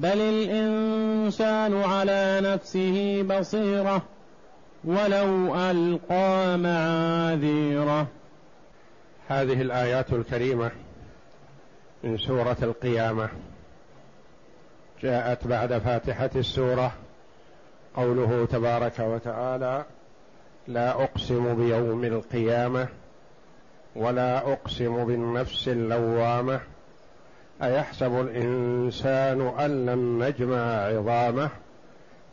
بل الإنسان على نفسه بصيرة ولو ألقى معاذيره. هذه الآيات الكريمة من سورة القيامة. جاءت بعد فاتحة السورة قوله تبارك وتعالى لا أقسم بيوم القيامة ولا أقسم بالنفس اللوامة. أيحسب الإنسان أن لن نجمع عظامه؟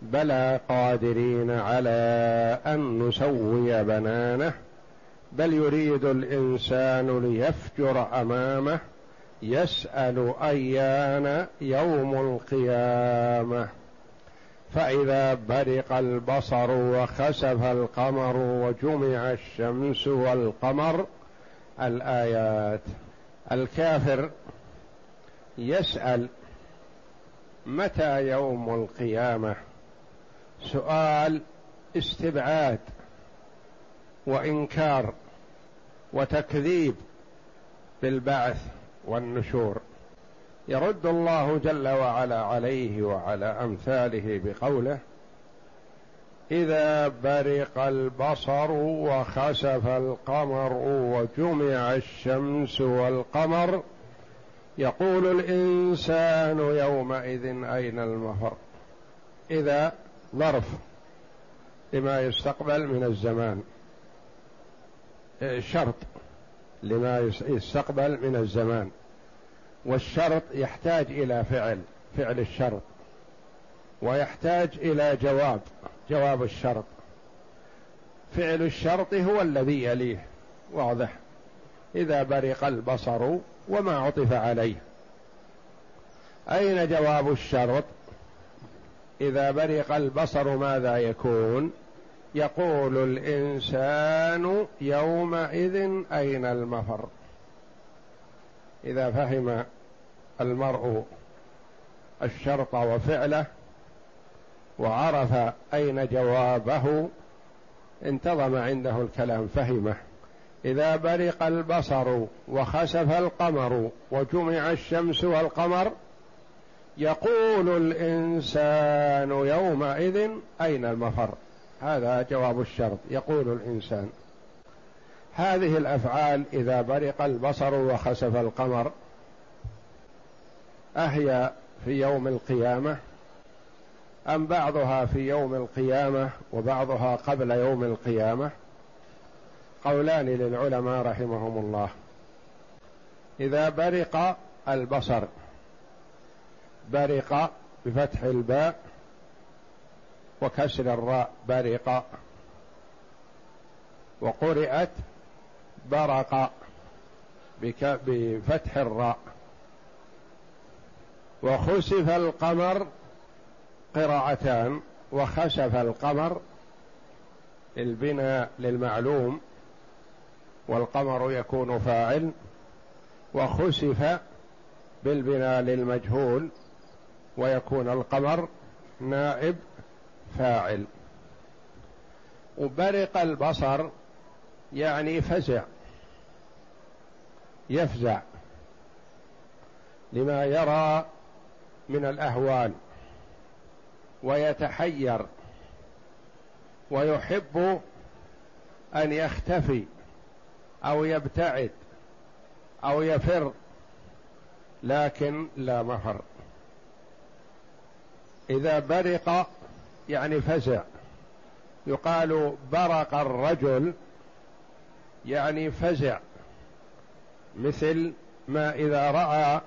بلى قادرين على أن نسوي بنانه. بل يريد الإنسان ليفجر أمامه يسأل أيان يوم القيامة. فإذا برق البصر وخسف القمر وجمع الشمس والقمر الآيات. الكافر يسأل متى يوم القيامة؟ سؤال استبعاد وإنكار وتكذيب بالبعث والنشور. يرد الله جل وعلا عليه وعلى أمثاله بقوله إذا برق البصر وخسف القمر وجمع الشمس والقمر يقول الإنسان يومئذ أين المفر؟ إذا ظرف لما يستقبل من الزمان. شرط لما يستقبل من الزمان. والشرط يحتاج إلى فعل فعل الشرط. ويحتاج إلى جواب جواب الشرط. فعل الشرط هو الذي يليه واضح؟ إذا برق البصر وما عطف عليه. أين جواب الشرط؟ إذا برق البصر ماذا يكون؟ يقول الإنسان يومئذ أين المفر؟ إذا فهم المرء الشرط وفعله وعرف أين جوابه انتظم عنده الكلام فهمه. إذا برق البصر وخسف القمر وجمع الشمس والقمر يقول الإنسان يومئذ أين المفر؟ هذا جواب الشرط يقول الإنسان. هذه الأفعال إذا برق البصر وخسف القمر أهي في يوم القيامة؟ أم بعضها في يوم القيامة وبعضها قبل يوم القيامة؟ قولان للعلماء رحمهم الله. إذا برق البصر برق بفتح الباء وكسر الراء برق وقرئت برق بفتح الراء. وخسف القمر قراءتان وخسف القمر البناء للمعلوم والقمر يكون فاعل وخسف بالبناء للمجهول ويكون القمر نائب فاعل. وبرق البصر يعني فزع يفزع لما يرى من الأهوال ويتحير ويحب أن يختفي. أو يبتعد أو يفر لكن لا مهر إذا برق يعني فزع. يقال برق الرجل يعني فزع. مثل ما إذا رأى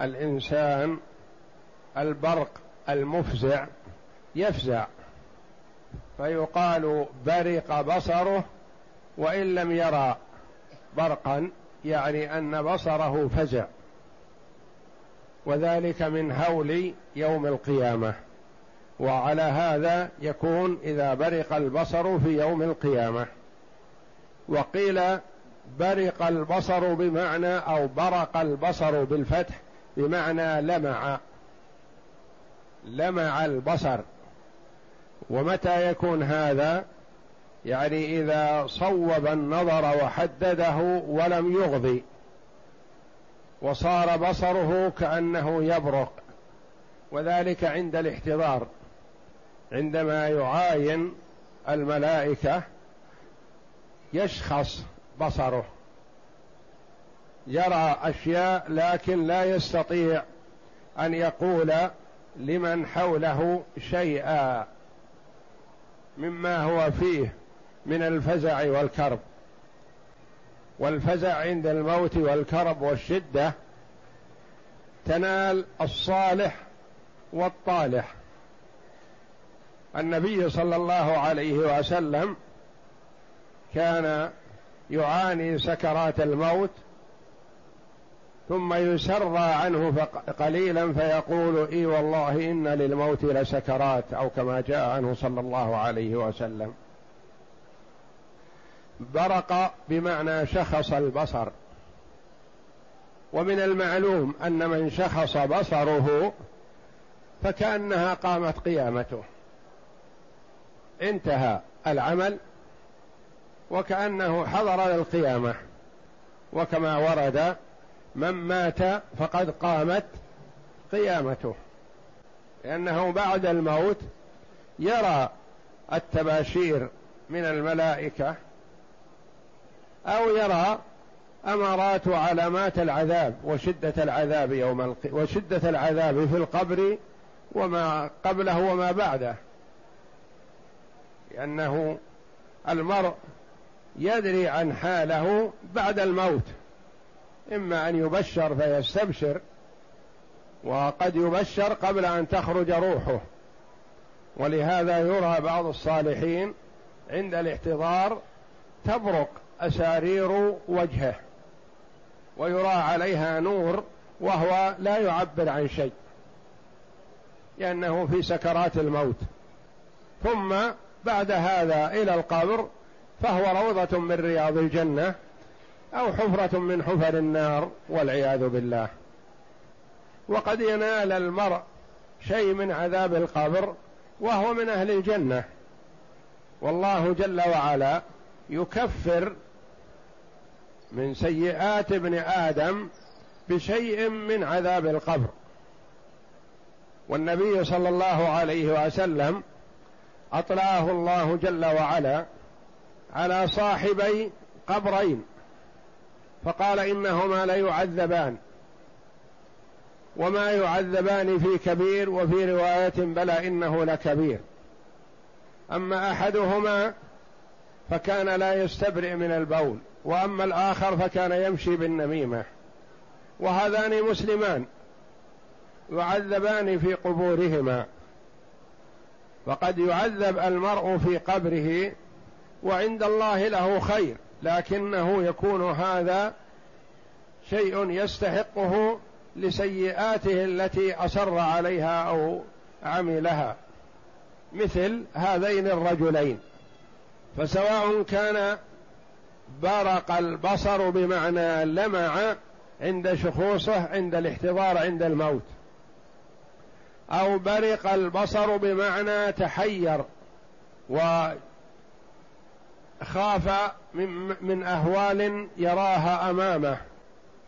الإنسان البرق المفزع يفزع. فيقال برق بصره وإن لم يرى. برقا يعني أن بصره فزع. وذلك من هول يوم القيامة. وعلى هذا يكون إذا برق البصر في يوم القيامة. وقيل برق البصر بمعنى أو برق البصر بالفتح بمعنى لمع. لمع البصر. ومتى يكون هذا؟ يعني إذا صوب النظر وحدده ولم يغضي وصار بصره كأنه يبرق وذلك عند الاحتضار عندما يعاين الملائكة يشخص بصره يرى أشياء لكن لا يستطيع أن يقول لمن حوله شيئا مما هو فيه. من الفزع والكرب. والفزع عند الموت والكرب والشدة تنال الصالح والطالح. النبي صلى الله عليه وسلم كان يعاني سكرات الموت ثم يسرى عنه قليلا فيقول إي والله إن للموت لسكرات أو كما جاء عنه صلى الله عليه وسلم. برق بمعنى شخص البصر. ومن المعلوم أن من شخص بصره فكأنها قامت قيامته. انتهى العمل وكأنه حضر للقيامة. وكما ورد من مات فقد قامت قيامته. لأنه بعد الموت يرى التباشير من الملائكة أو يرى أمارات وعلامات العذاب وشدة العذاب يوم الق... وشدة العذاب في القبر وما قبله وما بعده. لأنه المرء يدري عن حاله بعد الموت. إما أن يبشر فيستبشر وقد يبشر قبل أن تخرج روحه. ولهذا يرى بعض الصالحين عند الاحتضار تبرق. أسارير وجهه ويرى عليها نور وهو لا يعبر عن شيء لأنه في سكرات الموت. ثم بعد هذا إلى القبر فهو روضة من رياض الجنة أو حفرة من حفر النار والعياذ بالله. وقد ينال المرء شيء من عذاب القبر وهو من أهل الجنة. والله جل وعلا يكفر من سيئات ابن آدم بشيء من عذاب القبر. والنبي صلى الله عليه وسلم أطلعه الله جل وعلا على صاحبي قبرين فقال إنهما ليعذبان وما يعذبان في كبير وفي رواية بلى إنه لكبير. أما أحدهما فكان لا يستبرئ من البول. وأما الآخر فكان يمشي بالنميمة. وهذان مسلمان يعذبان في قبورهما. وقد يعذب المرء في قبره وعند الله له خير لكنه يكون هذا شيء يستحقه لسيئاته التي أصر عليها أو عملها. مثل هذين الرجلين. فسواء كان برق البصر بمعنى لمع عند شخوصه عند الاحتضار عند الموت. أو برق البصر بمعنى تحير و خاف من, من أهوال يراها أمامه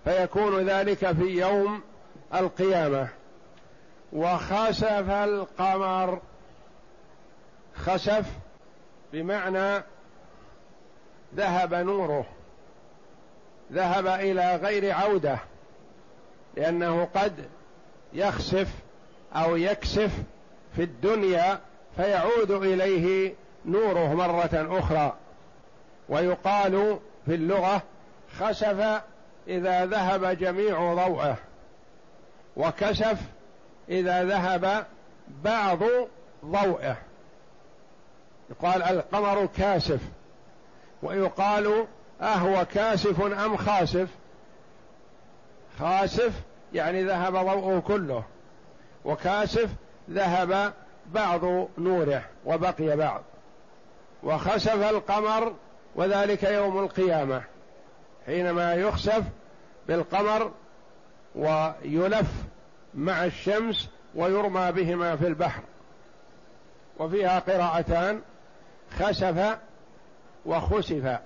فيكون ذلك في يوم القيامة. وخسف القمر خسف بمعنى ذهب نوره ذهب إلى غير عودة لأنه قد يخسف أو يكسف في الدنيا فيعود إليه نوره مرة أخرى. ويقال في اللغة خسف إذا ذهب جميع ضوءه وكسف إذا ذهب بعض ضوئه يقال القمر كاسف. ويقال أهو كاسف أم خاسف؟ خاسف يعني ذهب ضوءه كله وكاسف ذهب بعض نوره وبقي بعض وخسف القمر وذلك يوم القيامة حينما يخسف بالقمر ويلف مع الشمس ويرمى بهما في البحر. وفيها قراءتان خسف وخسف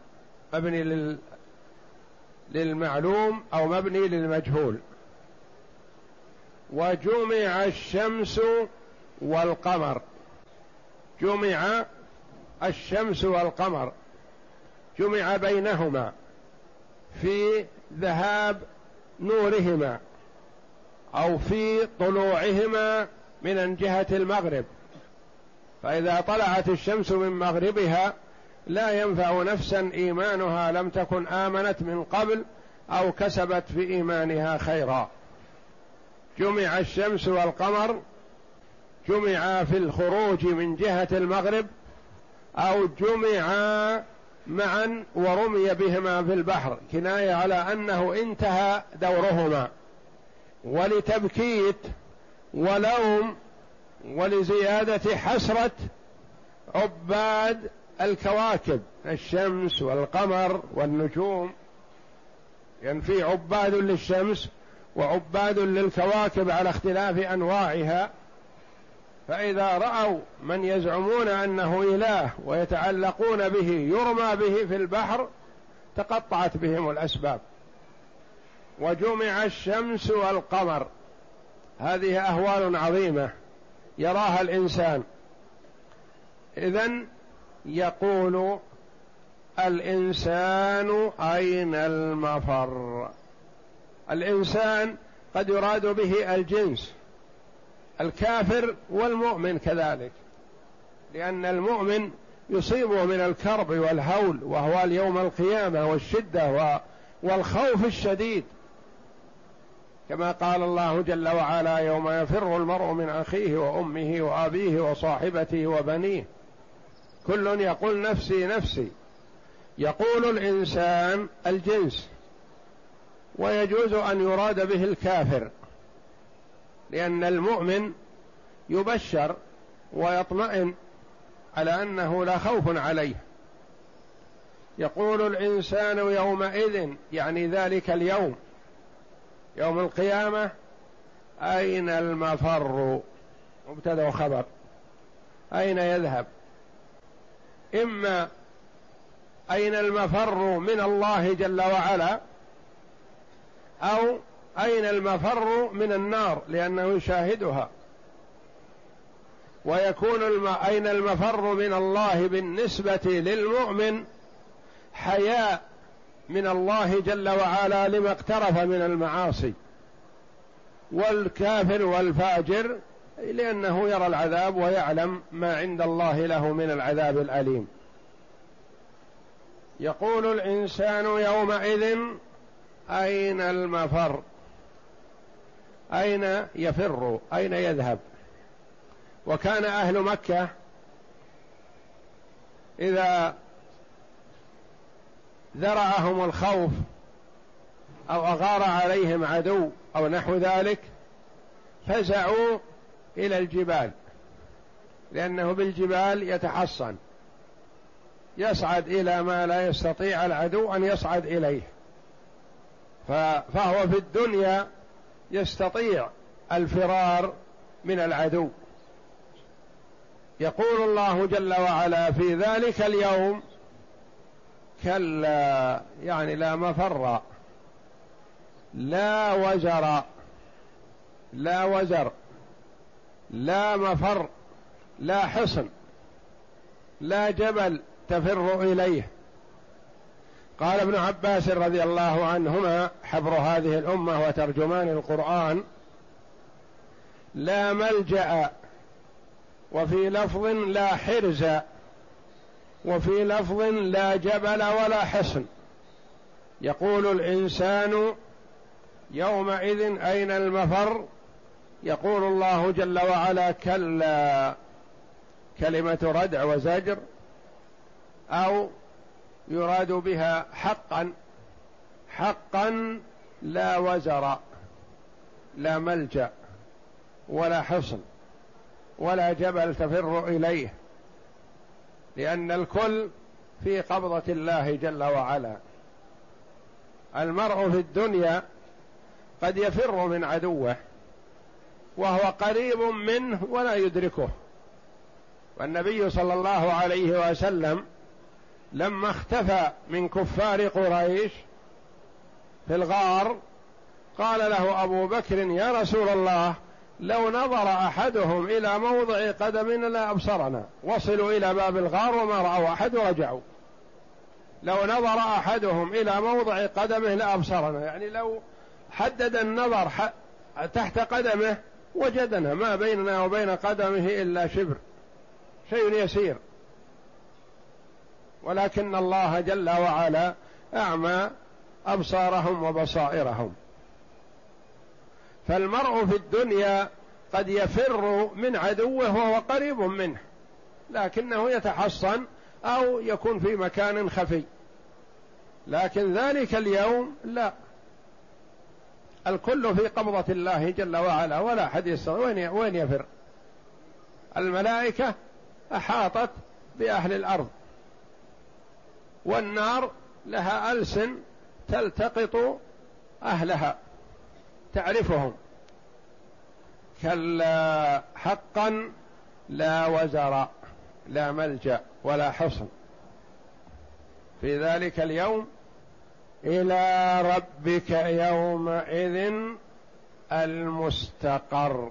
مبني لل للمعلوم أو مبني للمجهول. وجمع الشمس والقمر. جمع الشمس والقمر. جمع بينهما في ذهاب نورهما أو في طلوعهما من جهه المغرب. فإذا طلعت الشمس من مغربها لا ينفع نفسا إيمانها لم تكن آمنت من قبل أو كسبت في إيمانها خيرا. جمع الشمس والقمر جمعا في الخروج من جهة المغرب أو جمعا معا ورمي بهما في البحر. كناية على أنه انتهى دورهما. ولتبكيت ولوم ولزيادة حسرة عباد الكواكب الشمس والقمر والنجوم. يعني في عباد للشمس وعباد للكواكب على اختلاف أنواعها. فإذا رأوا من يزعمون أنه إله ويتعلقون به يرمى به في البحر تقطعت بهم الأسباب. وجمع الشمس والقمر. هذه أهوال عظيمة يراها الإنسان. إذن يقول الإنسان أين المفر؟ الإنسان قد يراد به الجنس الكافر والمؤمن كذلك لأن المؤمن يصيبه من الكرب والهول وهو اليوم القيامة والشدة والخوف الشديد. كما قال الله جل وعلا يوم يفر المرء من أخيه وأمه وأبيه وصاحبته وبنيه كل يقول نفسي نفسي. يقول الإنسان الجنس. ويجوز أن يراد به الكافر. لأن المؤمن يبشر ويطمئن على أنه لا خوف عليه. يقول الإنسان يومئذ يعني ذلك اليوم يوم القيامة أين المفر؟ مبتدأ وخبر أين يذهب؟ إما أين المفر من الله جل وعلا أو أين المفر من النار لأنه يشاهدها. ويكون الم... أين المفر من الله بالنسبة للمؤمن حياء من الله جل وعلا لما اقترف من المعاصي. والكافر والفاجر لأنه يرى العذاب ويعلم ما عند الله له من العذاب الأليم. يقول الإنسان يومئذ أين المفر؟ أين يفر؟ أين يذهب؟ وكان أهل مكة إذا ذرعهم الخوف أو أغار عليهم عدو أو نحو ذلك فزعوا إلى الجبال لأنه بالجبال يتحصن يصعد إلى ما لا يستطيع العدو أن يصعد إليه. فهو في الدنيا يستطيع الفرار من العدو. يقول الله جل وعلا في ذلك اليوم كلا يعني لا مفر لا وزر لا وزر. لا مفر لا حصن لا جبل تفر إليه. قال ابن عباس رضي الله عنهما حبر هذه الأمة وترجمان القرآن لا ملجأ وفي لفظ لا حرز وفي لفظ لا جبل ولا حصن. يقول الإنسان يومئذ أين المفر؟ يقول الله جل وعلا كلا كلمة ردع وزجر أو يراد بها حقا حقا لا وزر لا ملجأ ولا حصن ولا جبل تفر إليه لأن الكل في قبضة الله جل وعلا. المرء في الدنيا قد يفر من عدوه وهو قريب منه ولا يدركه. والنبي صلى الله عليه وسلم لما اختفى من كفار قريش في الغار قال له أبو بكر يا رسول الله لو نظر أحدهم إلى موضع قدمنا لابصرنا وصلوا إلى باب الغار وما رأوا أحد ورجعوا. لو نظر أحدهم إلى موضع قدمه لابصرنا يعني لو حدد النظر تحت قدمه وجدنا ما بيننا وبين قدمه إلا شبر شيء يسير. ولكن الله جل وعلا أعمى أبصارهم وبصائرهم. فالمرء في الدنيا قد يفر من عدوه وهو قريب منه لكنه يتحصن أو يكون في مكان خفي. لكن ذلك اليوم لا. الكل في قبضة الله جل وعلا ولا أحد يستطيع وين وين يفر؟ الملائكة أحاطت بأهل الأرض. والنار لها ألسن تلتقط أهلها تعرفهم. كلا حقا لا وزر لا ملجأ ولا حصن. في ذلك اليوم إلى ربك يومئذ المستقر.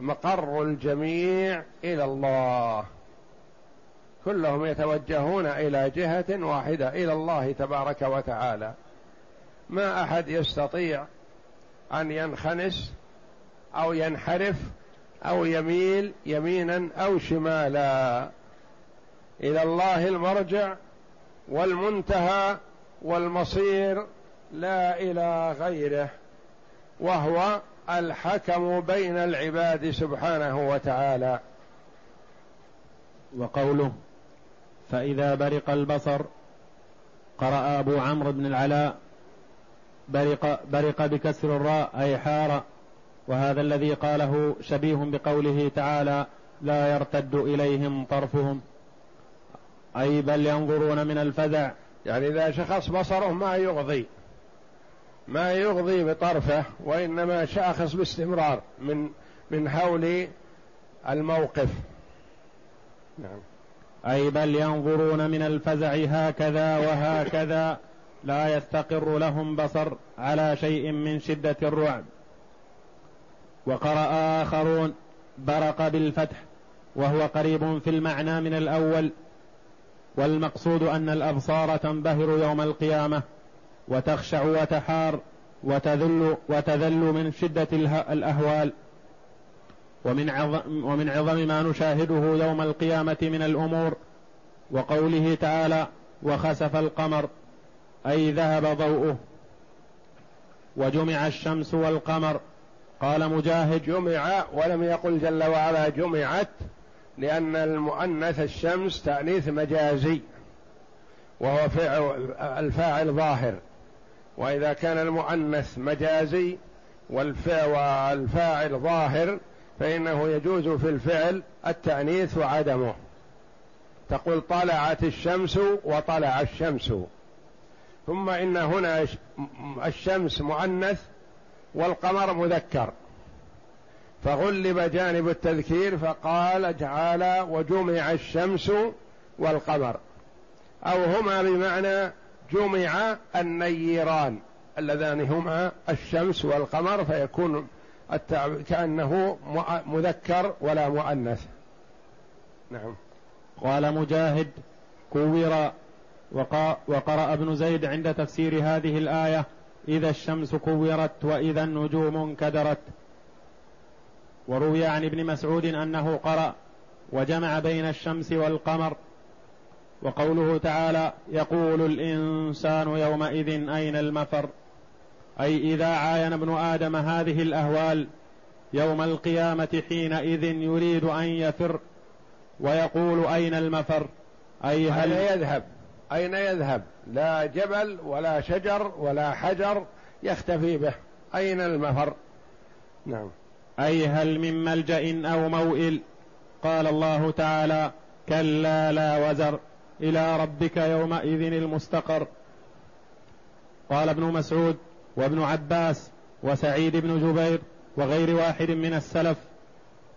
مقر الجميع إلى الله. كلهم يتوجهون إلى جهة واحدة إلى الله تبارك وتعالى. ما أحد يستطيع أن ينخنس أو ينحرف أو يميل يمينا أو شمالا. إلى الله المرجع والمنتهى والمصير لا إلى غيره وهو الحكم بين العباد سبحانه وتعالى. وقوله فإذا برق البصر قرأ أبو عمرو بن العلاء برق برق بكسر الراء أي حار وهذا الذي قاله شبيه بقوله تعالى لا يرتد إليهم طرفهم. أي بل ينظرون من الفزع يعني إذا شخص بصره ما يغضي ما يغضي بطرفه وإنما شاخص باستمرار من من هول الموقف. نعم. أي بل ينظرون من الفزع هكذا وهكذا لا يستقر لهم بصر على شيء من شدة الرعب. وقرأ آخرون برق بالفتح وهو قريب في المعنى من الأول. والمقصود أن الأبصار تنبهر يوم القيامة وتخشع وتحار وتذل وتذل من شدة الأهوال. ومن عظم, ومن عظم ما نشاهده يوم القيامة من الأمور وقوله تعالى وخسف القمر أي ذهب ضوءه. وجمع الشمس والقمر. قال مجاهد جمع ولم يقل جل وعلا جمعت. لأن المؤنث الشمس تأنيث مجازي وهو فعل الفاعل ظاهر. وإذا كان المؤنث مجازي والفاعل ظاهر فإنه يجوز في الفعل التأنيث وعدمه. تقول طلعت الشمس وطلع الشمس. ثم إن هنا الشمس مؤنث والقمر مذكر. فغلب جانب التذكير فقال اجعل وجمع الشمس والقمر. أو هما بمعنى جمع النيران اللذان هما الشمس والقمر فيكون كأنه مذكر ولا مؤنث. نعم. قال مجاهد كور وقرأ ابن زيد عند تفسير هذه الآية إذا الشمس كورت وإذا النجوم انكدرت. وروي عن ابن مسعود أنه قرأ وجمع بين الشمس والقمر وقوله تعالى يقول الإنسان يومئذ أين المفر؟ أي إذا عاين ابن آدم هذه الأهوال يوم القيامة حينئذ يريد أن يفر ويقول أين المفر؟ أي هل أين يذهب؟ أين يذهب؟ لا جبل ولا شجر ولا حجر يختفي به أين المفر؟ نعم. أي هل من ملجأ أو موئل؟ قال الله تعالى كلا لا وزر. إلى ربك يومئذ المستقر. قال ابن مسعود وابن عباس وسعيد بن جبير وغير واحد من السلف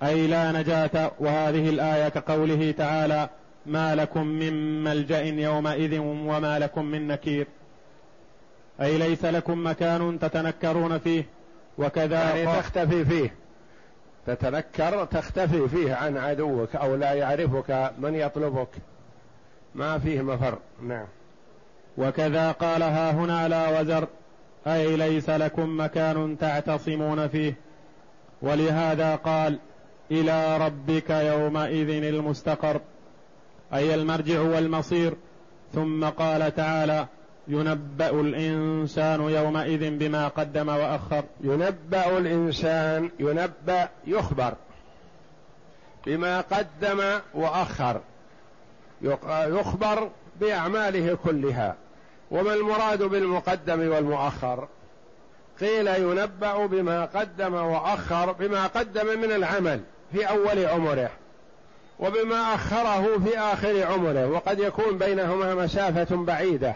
أي لا نجاة. وهذه الآية كقوله تعالى ما لكم من ملجأ يومئذ وما لكم من نكير. أي ليس لكم مكان تتنكرون فيه. وكذا يعني تختفي فيه. تتنكر تختفي فيه عن عدوك أو لا يعرفك من يطلبك. ما فيه مفر. نعم. وكذا قالها هنا لا وزر. أي ليس لكم مكان تعتصمون فيه. ولهذا قال إلى ربك يومئذ المستقر. أي المرجع والمصير. ثم قال تعالى ينبأ الإنسان يومئذ بما قدم وأخر. ينبأ الإنسان ينبأ يخبر بما قدم وأخر. يخبر بأعماله كلها. وما المراد بالمقدم والمؤخر؟ قيل ينبأ بما قدم وأخر بما قدم من العمل في أول عمره وبما أخره في آخر عمره وقد يكون بينهما مسافة بعيدة.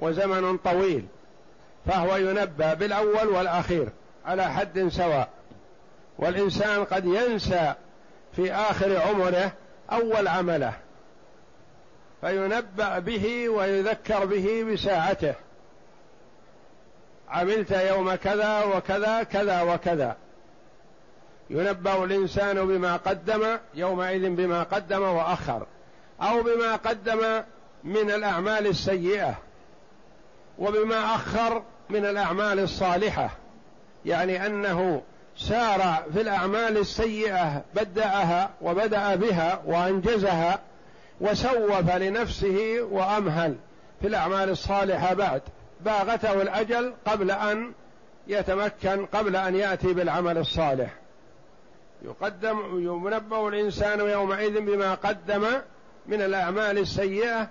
وزمن طويل فهو ينبأ بالأول والأخير على حد سواء. والإنسان قد ينسى في آخر عمره أول عمله فينبأ به ويذكر به بساعته. عملت يوم كذا وكذا كذا وكذا. ينبأ الإنسان بما قدم يومئذ بما قدم وأخر أو بما قدم من الأعمال السيئة. وبما أخر من الأعمال الصالحة يعني أنه سارع في الأعمال السيئة بدأها وبدأ بها وأنجزها وسوف لنفسه وأمهل في الأعمال الصالحة بعد. باغته الأجل قبل أن يتمكن قبل أن يأتي بالعمل الصالح. يقدم ينبأ الإنسان يومئذ بما قدم من الأعمال السيئة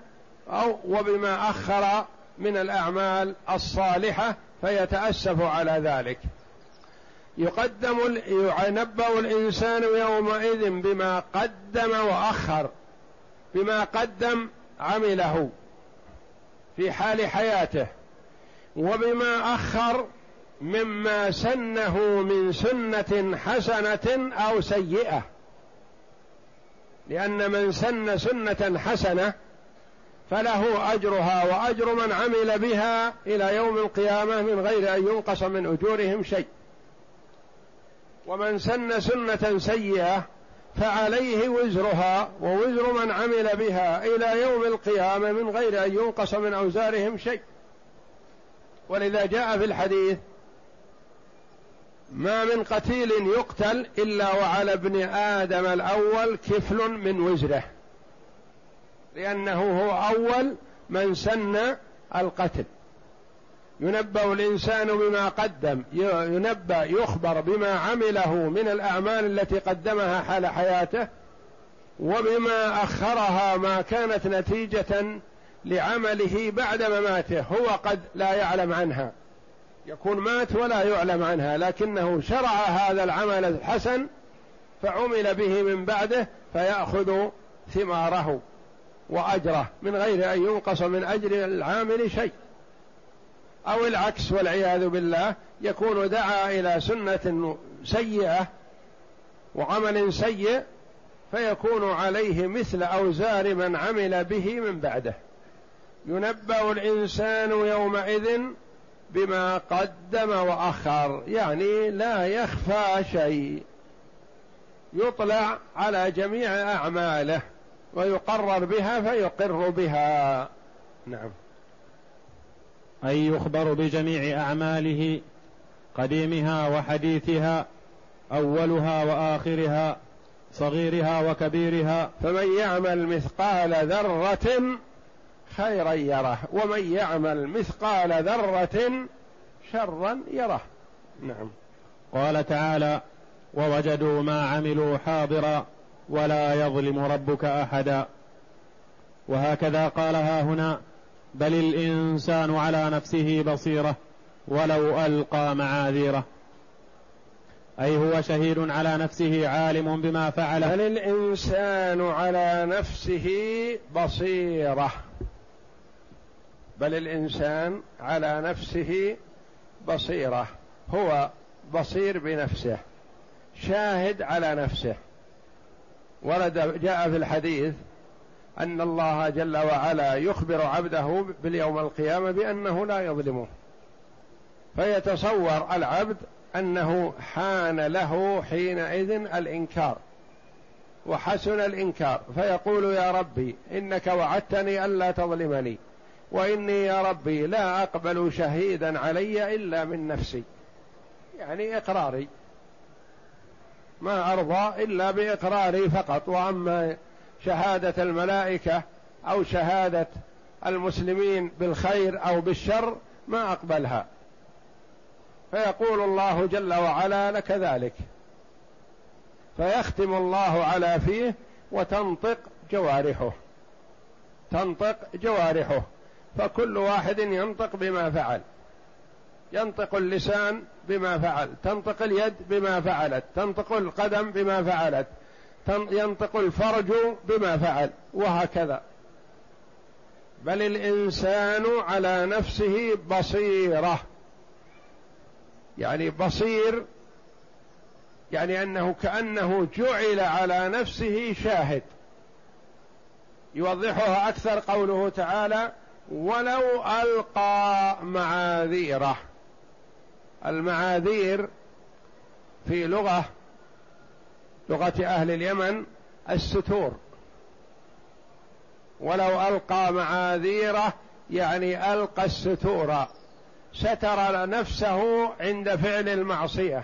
أو وبما أخر من الأعمال الصالحة فيتأسف على ذلك. يقدم ينبأ الإنسان يومئذ بما قدم وأخر بما قدم عمله في حال حياته وبما أخر مما سنه من سنة حسنة أو سيئة. لأن من سن سنة حسنة فله أجرها وأجر من عمل بها إلى يوم القيامة من غير أن ينقص من أجورهم شيء. ومن سن سنة سيئة فعليه وزرها ووزر من عمل بها إلى يوم القيامة من غير أن ينقص من أوزارهم شيء. ولذا جاء في الحديث ما من قتيل يقتل إلا وعلى ابن آدم الأول كفل من وزره. لأنه هو أول من سن القتل. ينبأ الإنسان بما قدم ينبأ يخبر بما عمله من الأعمال التي قدمها حال حياته وبما أخرها ما كانت نتيجة لعمله بعد مماته. هو قد لا يعلم عنها. يكون مات ولا يعلم عنها لكنه شرع هذا العمل الحسن فعمل به من بعده فيأخذ ثماره. وأجره من غير أن ينقص من أجر العامل شيء. أو العكس والعياذ بالله يكون دعا إلى سنة سيئة وعمل سيء فيكون عليه مثل أوزار من عمل به من بعده. ينبأ الإنسان يومئذ بما قدم وأخر يعني لا يخفى شيء. يطلع على جميع أعماله. ويقرر بها فيقر بها. نعم. أي يخبر بجميع أعماله قديمها وحديثها أولها وآخرها صغيرها وكبيرها. فمن يعمل مثقال ذرة خيرا يره ومن يعمل مثقال ذرة شرا يره. نعم. قال تعالى ووجدوا ما عملوا حاضرا ولا يظلم ربك أحدا. وهكذا قالها هنا بل الإنسان على نفسه بصيرة ولو ألقى معاذيره. أي هو شهيد على نفسه عالم بما فعل بل الإنسان على نفسه بصيرة. بل الإنسان على نفسه بصيرة. هو بصير بنفسه شاهد على نفسه. ورد جاء في الحديث أن الله جل وعلا يخبر عبده باليوم القيامة بأنه لا يظلمه. فيتصور العبد أنه حان له حينئذ الإنكار وحسن الإنكار. فيقول يا ربي إنك وعدتني ألا تظلمني وإني يا ربي لا أقبل شهيدا علي إلا من نفسي. يعني إقراري. ما أرضى إلا باقراري فقط وأما شهادة الملائكة أو شهادة المسلمين بالخير أو بالشر ما أقبلها. فيقول الله جل وعلا لك ذلك. فيختم الله على فيه وتنطق جوارحه. تنطق جوارحه. فكل واحد ينطق بما فعل. ينطق اللسان بما فعل تنطق اليد بما فعلت تنطق القدم بما فعلت ينطق الفرج بما فعل وهكذا. بل الإنسان على نفسه بصيرة. يعني بصير يعني أنه كأنه جعل على نفسه شاهد. يوضحها أكثر قوله تعالى ولو ألقى معاذيره المعاذير في لغة لغة أهل اليمن الستور. ولو ألقى معاذيره يعني ألقى الستور. ستر نفسه عند فعل المعصية.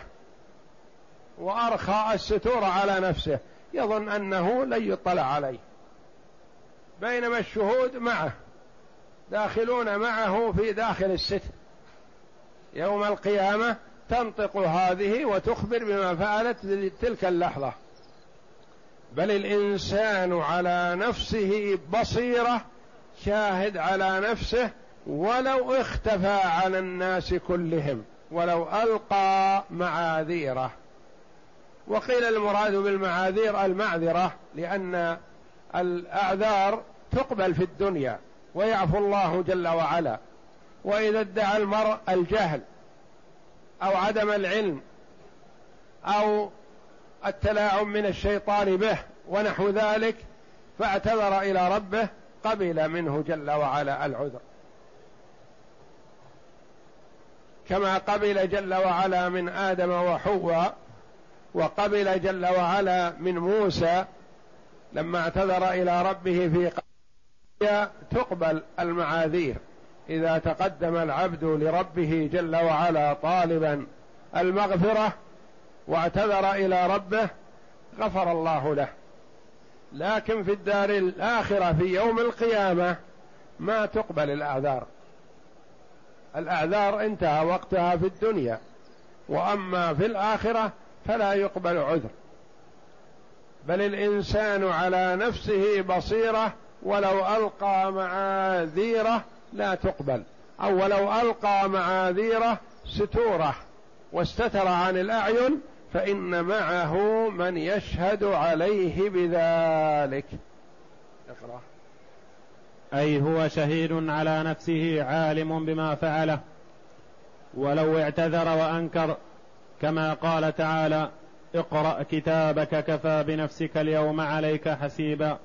وأرخى الستور على نفسه. يظن أنه لن يطلع عليه. بينما الشهود معه. داخلون معه في داخل الستر. يوم القيامة تنطق هذه وتخبر بما فعلت تلك اللحظة. بل الإنسان على نفسه بصيرة شاهد على نفسه ولو اختفى عن الناس كلهم ولو ألقى معاذيره. وقيل المراد بالمعاذير المعذرة لأن الأعذار تقبل في الدنيا ويعفو الله جل وعلا. وإذا ادعى المرء الجهل أو عدم العلم أو التلاعب من الشيطان به ونحو ذلك فاعتذر إلى ربه قبل منه جل وعلا العذر. كما قبل جل وعلا من آدم وحواء وقبل جل وعلا من موسى لما اعتذر إلى ربه في تقبل المعاذير. إذا تقدم العبد لربه جل وعلا طالبا المغفرة واعتذر إلى ربه غفر الله له. لكن في الدار الآخرة في يوم القيامة ما تقبل الأعذار. الأعذار انتهى وقتها في الدنيا وأما في الآخرة فلا يقبل عذر. بل الإنسان على نفسه بصيرة ولو ألقى معاذيره لا تقبل. أو ولو ألقى معاذيره ستوره واستتر عن الأعين فإن معه من يشهد عليه بذلك. اقرأ. أي هو شهيد على نفسه عالم بما فعله. ولو اعتذر وأنكر كما قال تعالى اقرأ كتابك كفى بنفسك اليوم عليك حسيبا.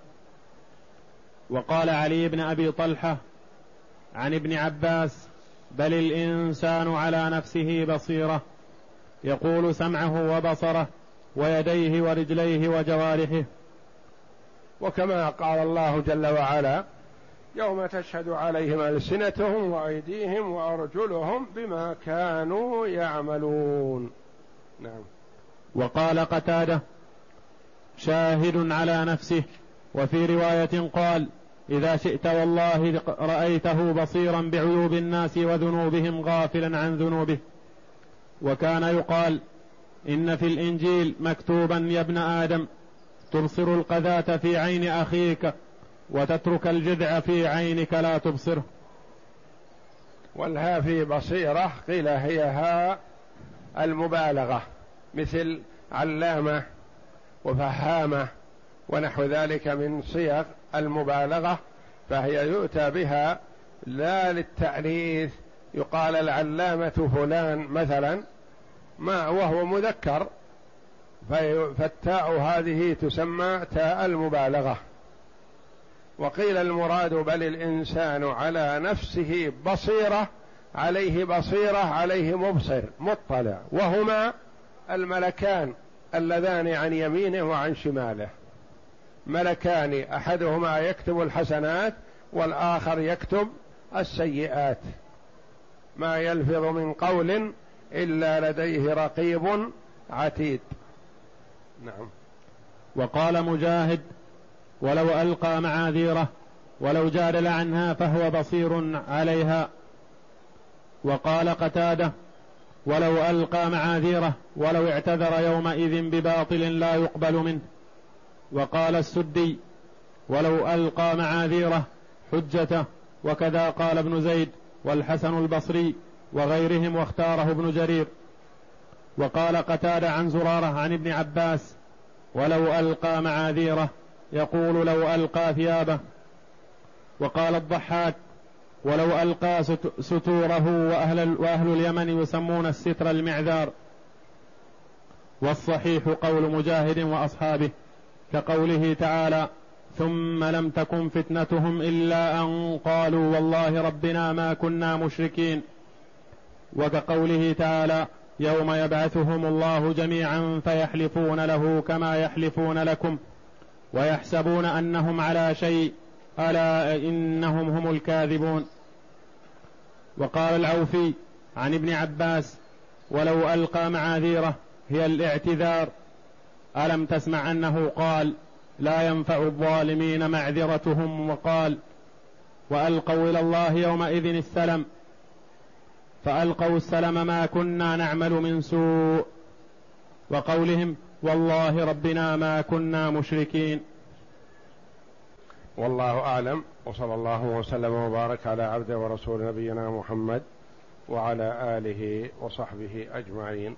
وقال علي بن أبي طلحة عن ابن عباس بل الإنسان على نفسه بصيرة. يقول سمعه وبصره ويديه ورجليه وجوارحه. وكما قال الله جل وعلا يوم تشهد عليهم ألسنتهم وأيديهم وأرجلهم بما كانوا يعملون. نعم. وقال قتادة شاهد على نفسه. وفي رواية قال إذا شئت والله رأيته بصيرا بعيوب الناس وذنوبهم غافلا عن ذنوبه. وكان يقال إن في الإنجيل مكتوبا يا ابن آدم تبصر القذاة في عين أخيك وتترك الجذع في عينك لا تبصره. والها في بصيرة قيل هي ها المبالغة مثل علامة وفهامة ونحو ذلك من صيغ المبالغة فهي يؤتى بها لا للتأنيث. يقال العلامة فلان مثلا ما وهو مذكر فالتاء هذه تسمى تاء المبالغة. وقيل المراد بل الإنسان على نفسه بصيرة عليه بصيرة عليه مبصر مطلع. وهما الملكان اللذان عن يمينه وعن شماله. ملكان أحدهما يكتب الحسنات والآخر يكتب السيئات. ما يلفظ من قول إلا لديه رقيب عتيد. نعم. وقال مجاهد ولو ألقى معاذيره ولو جادل عنها فهو بصير عليها. وقال قتاده ولو ألقى معاذيره ولو اعتذر يومئذ بباطل لا يقبل منه. وقال السدي ولو ألقى معاذيره حجته وكذا قال ابن زيد والحسن البصري وغيرهم واختاره ابن جرير. وقال قتادة عن زرارة عن ابن عباس ولو ألقى معاذيره يقول لو ألقى ثيابه. وقال الضحاك ولو ألقى ستوره وأهل, وأهل اليمن يسمون الستر المعذار. والصحيح قول مجاهد وأصحابه. كقوله تعالى ثم لم تكن فتنتهم إلا أن قالوا والله ربنا ما كنا مشركين. وكقوله تعالى يوم يبعثهم الله جميعا فيحلفون له كما يحلفون لكم ويحسبون أنهم على شيء ألا إنهم هم الكاذبون. وقال العوفي عن ابن عباس ولو ألقى معاذيره هي الاعتذار ألم تسمع أنه قال لا ينفع الظالمين معذرتهم وقال وألقوا إلى الله يومئذ السلم فألقوا السلم ما كنا نعمل من سوء وقولهم والله ربنا ما كنا مشركين والله أعلم وصلى الله وسلم وبارك على عبده ورسول نبينا محمد وعلى آله وصحبه أجمعين